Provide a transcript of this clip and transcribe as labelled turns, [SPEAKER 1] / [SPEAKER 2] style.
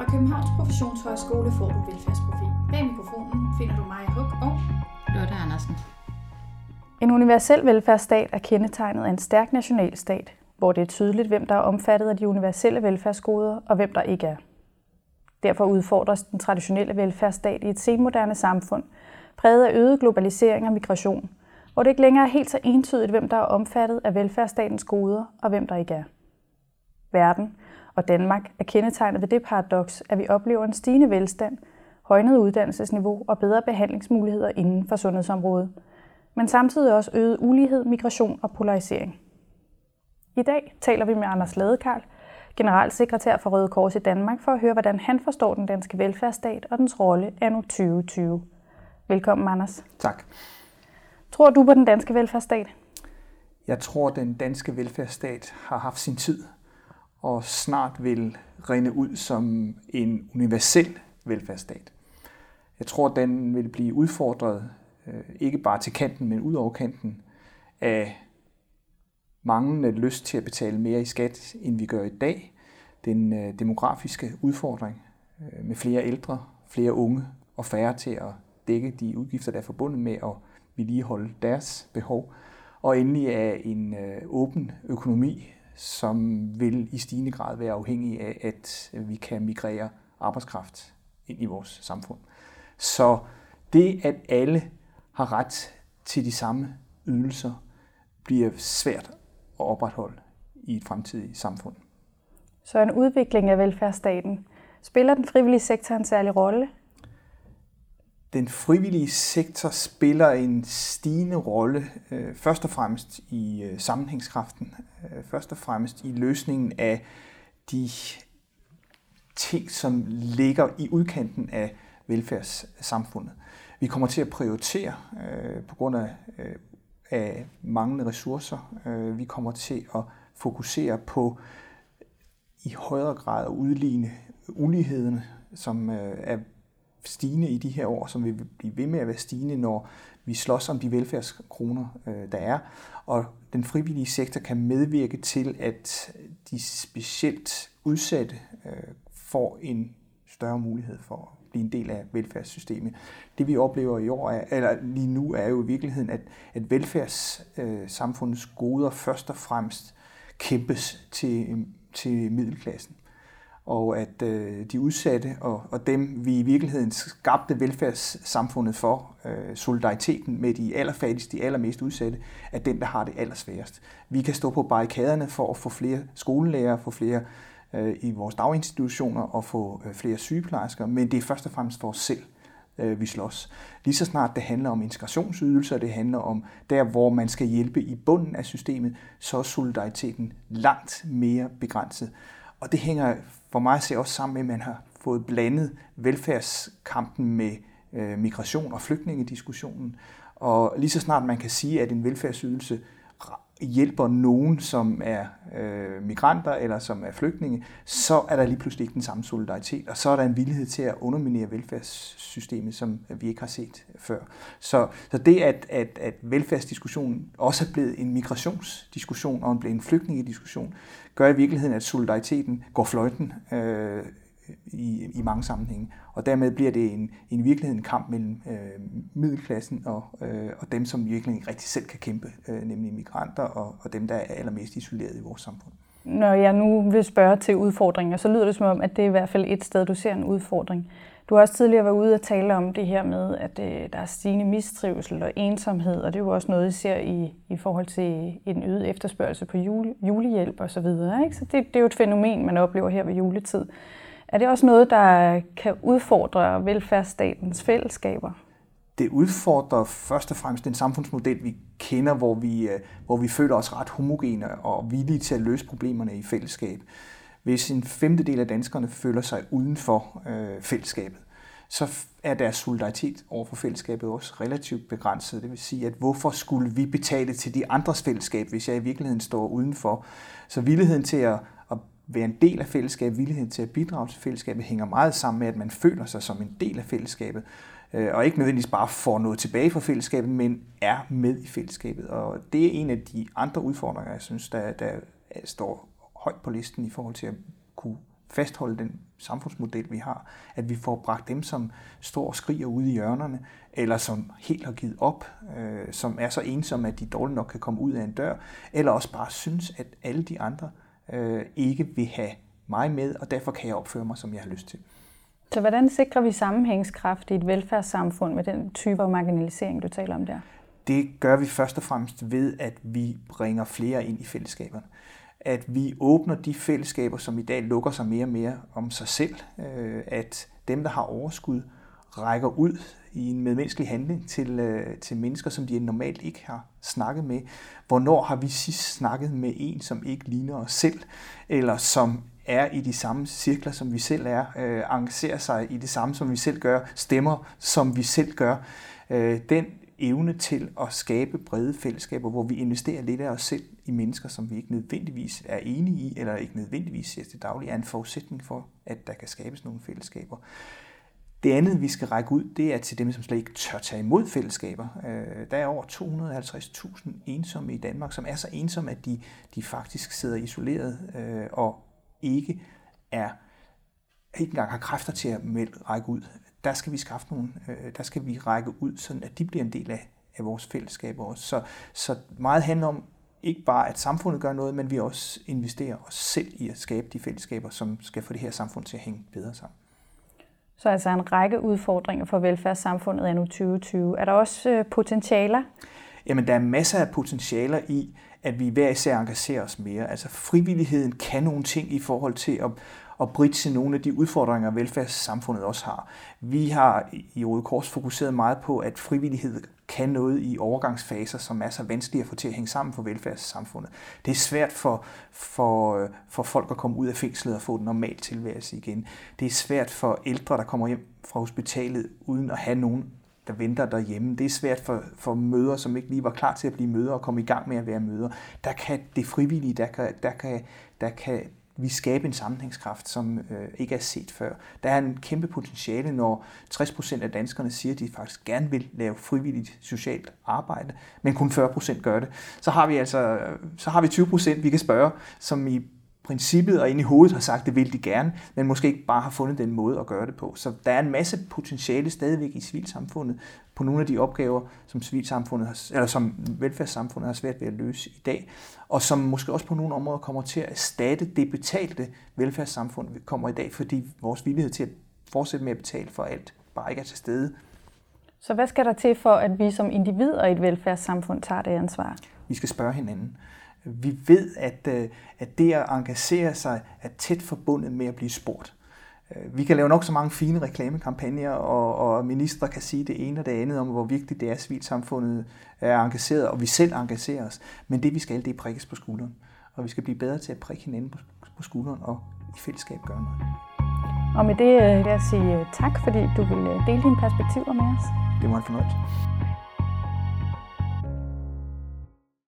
[SPEAKER 1] Fra Københavns Professionshøjskole får du velfærdsprofil. Bag mikrofonen finder du mig, Huk og
[SPEAKER 2] Lotte Andersen.
[SPEAKER 3] En universel velfærdsstat er kendetegnet af en stærk nationalstat, hvor det er tydeligt, hvem der er omfattet af de universelle velfærdsgoder og hvem der ikke er. Derfor udfordres den traditionelle velfærdsstat i et senmoderne samfund, præget af øget globalisering og migration, hvor det ikke længere er helt så entydigt, hvem der er omfattet af velfærdsstatens goder og hvem der ikke er. Verden og Danmark er kendetegnet ved det paradoks, at vi oplever en stigende velstand, højnet uddannelsesniveau og bedre behandlingsmuligheder inden for sundhedsområdet, men samtidig også øget ulighed, migration og polarisering. I dag taler vi med Anders Ladekarl, generalsekretær for Røde Kors i Danmark, for at høre, hvordan han forstår den danske velfærdsstat og dens rolle anno 2020. Velkommen, Anders.
[SPEAKER 4] Tak.
[SPEAKER 3] Tror du på den danske velfærdsstat?
[SPEAKER 4] Jeg tror, den danske velfærdsstat har haft sin tid og snart vil rinde ud som en universel velfærdsstat. Jeg tror, den vil blive udfordret øh, ikke bare til kanten, men ud over kanten af manglende lyst til at betale mere i skat, end vi gør i dag. Den øh, demografiske udfordring øh, med flere ældre, flere unge og færre til at dække de udgifter, der er forbundet med at vedligeholde deres behov. Og endelig af en åben økonomi, som vil i stigende grad være afhængig af, at vi kan migrere arbejdskraft ind i vores samfund. Så det, at alle har ret til de samme ydelser, bliver svært at opretholde i et fremtidigt samfund.
[SPEAKER 3] Så en udvikling af velfærdsstaten. Spiller den frivillige sektor en særlig rolle?
[SPEAKER 4] Den frivillige sektor spiller en stigende rolle, øh, først og fremmest i øh, sammenhængskraften, Øh, først og fremmest i løsningen af de ting, som ligger i udkanten af velfærdssamfundet. Vi kommer til at prioritere øh, på grund af, øh, af manglende ressourcer. Øh, vi kommer til at fokusere på i højere grad at udligne uligheden, som øh, er stigende i de her år, som vil blive ved med at være stigende, når vi slås om de velfærdskroner, øh, der er. Og den frivillige sektor kan medvirke til, at de specielt udsatte øh, får en større mulighed for at blive en del af velfærdssystemet. Det vi oplever i år, er, eller lige nu, er jo i virkeligheden, at, at velfærdssamfundets goder først og fremmest kæmpes til, til middelklassen og at øh, de udsatte og, og dem, vi i virkeligheden skabte velfærdssamfundet for, øh, solidariteten med de allerfattigste, de allermest udsatte, er den, der har det allersværest. Vi kan stå på barrikaderne for at få flere skolelærer, få flere øh, i vores daginstitutioner og få øh, flere sygeplejersker, men det er først og fremmest for os selv, øh, vi slås. Lige så snart det handler om integrationsydelser, det handler om der, hvor man skal hjælpe i bunden af systemet, så er solidariteten langt mere begrænset. Og det hænger for mig at se også sammen med, at man har fået blandet velfærdskampen med øh, migration og flygtningediskussionen. Og lige så snart man kan sige, at en velfærdsydelse hjælper nogen, som er øh, migranter eller som er flygtninge, så er der lige pludselig ikke den samme solidaritet, og så er der en villighed til at underminere velfærdssystemet, som vi ikke har set øh, før. Så, så det, at, at, at velfærdsdiskussionen også er blevet en migrationsdiskussion og blevet en flygtningediskussion, gør i virkeligheden, at solidariteten går fløjten øh, i, i mange sammenhænge. Og dermed bliver det en, en virkelighed en kamp mellem øh, middelklassen og, øh, og dem, som virkelig ikke rigtig selv kan kæmpe, øh, nemlig migranter og, og dem, der er allermest isoleret i vores samfund.
[SPEAKER 3] Når jeg nu vil spørge til udfordringer, så lyder det som om, at det er i hvert fald et sted, du ser en udfordring. Du har også tidligere været ude og tale om det her med, at øh, der er stigende mistrivsel og ensomhed, og det er jo også noget, I ser i, i forhold til en øget efterspørgsel på jule, julehjælp osv. Så, videre, ikke? så det, det er jo et fænomen, man oplever her ved juletid. Er det også noget, der kan udfordre velfærdsstatens fællesskaber?
[SPEAKER 4] Det udfordrer først og fremmest den samfundsmodel, vi kender, hvor vi, øh, hvor vi føler os ret homogene og villige til at løse problemerne i fællesskab. Hvis en femtedel af danskerne føler sig uden for øh, fællesskabet, så er deres solidaritet over for fællesskabet også relativt begrænset. Det vil sige, at hvorfor skulle vi betale til de andres fællesskab, hvis jeg i virkeligheden står udenfor? Så villigheden til at være en del af fællesskabet, villigheden til at bidrage til fællesskabet, hænger meget sammen med, at man føler sig som en del af fællesskabet, øh, og ikke nødvendigvis bare får noget tilbage fra fællesskabet, men er med i fællesskabet. Og det er en af de andre udfordringer, jeg synes, der, der står højt på listen i forhold til at kunne fastholde den samfundsmodel, vi har, at vi får bragt dem, som står og skriger ude i hjørnerne, eller som helt har givet op, øh, som er så ensomme, at de dårligt nok kan komme ud af en dør, eller også bare synes, at alle de andre øh, ikke vil have mig med, og derfor kan jeg opføre mig, som jeg har lyst til.
[SPEAKER 3] Så hvordan sikrer vi sammenhængskraft i et velfærdssamfund med den type af marginalisering, du taler om der?
[SPEAKER 4] Det gør vi først og fremmest ved, at vi bringer flere ind i fællesskaberne. At vi åbner de fællesskaber, som i dag lukker sig mere og mere om sig selv. Øh, at dem, der har overskud, rækker ud i en medmenneskelig handling til, øh, til mennesker, som de normalt ikke har snakket med. Hvornår har vi sidst snakket med en, som ikke ligner os selv, eller som er i de samme cirkler, som vi selv er, øh, engagerer sig i det samme, som vi selv gør, stemmer, som vi selv gør. Øh, den evne til at skabe brede fællesskaber, hvor vi investerer lidt af os selv i mennesker, som vi ikke nødvendigvis er enige i, eller ikke nødvendigvis ser til daglig, er en forudsætning for, at der kan skabes nogle fællesskaber. Det andet, vi skal række ud, det er til dem, som slet ikke tør tage imod fællesskaber. Øh, der er over 250.000 ensomme i Danmark, som er så ensomme, at de, de faktisk sidder isoleret øh, og ikke er ikke engang har kræfter til at melde, række ud. Der skal vi skaffe nogle, øh, der skal vi række ud, så at de bliver en del af, af vores fællesskab også. Så, så meget handler om ikke bare, at samfundet gør noget, men vi også investerer os selv i at skabe de fællesskaber, som skal få det her samfund til at hænge bedre sammen.
[SPEAKER 3] Så altså en række udfordringer for velfærdssamfundet er nu 2020. Er der også øh, potentialer?
[SPEAKER 4] Jamen, der er masser af potentialer i, at vi hver især engagerer os mere. Altså frivilligheden kan nogle ting i forhold til at, og bridge nogle af de udfordringer, velfærdssamfundet også har. Vi har i Røde Kors fokuseret meget på, at frivillighed kan noget i overgangsfaser, som er så vanskelige at få til at hænge sammen for velfærdssamfundet. Det er svært for, for, for folk at komme ud af fængslet og få den normal tilværelse igen. Det er svært for ældre, der kommer hjem fra hospitalet uden at have nogen der venter derhjemme. Det er svært for, for møder, som ikke lige var klar til at blive møder og komme i gang med at være møder. Der kan det frivillige, der kan, der kan, der kan vi skabe en sammenhængskraft, som øh, ikke er set før. Der er en kæmpe potentiale, når 60% af danskerne siger, at de faktisk gerne vil lave frivilligt socialt arbejde, men kun 40% gør det. Så har vi altså øh, så har vi 20%, vi kan spørge, som i princippet og ind i hovedet har sagt, det vil de gerne, men måske ikke bare har fundet den måde at gøre det på. Så der er en masse potentiale stadigvæk i civilsamfundet på nogle af de opgaver, som civilsamfundet har, eller som velfærdssamfundet har svært ved at løse i dag, og som måske også på nogle områder kommer til at erstatte det betalte velfærdssamfund, vi kommer i dag, fordi vores villighed til at fortsætte med at betale for alt bare ikke er til stede.
[SPEAKER 3] Så hvad skal der til for, at vi som individer i et velfærdssamfund tager det ansvar?
[SPEAKER 4] Vi skal spørge hinanden. Vi ved, at, øh, at det at engagere sig er tæt forbundet med at blive spurgt. Øh, vi kan lave nok så mange fine reklamekampagner, og, og ministre kan sige det ene og det andet om, hvor vigtigt det er, at civilsamfundet er engageret, og vi selv engagerer os. Men det vi skal, det er prikkes på skulderen. Og vi skal blive bedre til at prikke hinanden på, på skulderen og i fællesskab gøre noget.
[SPEAKER 3] Og med det øh, vil jeg sige tak, fordi du vil dele dine perspektiver med os.
[SPEAKER 4] Det var en fornøjelse.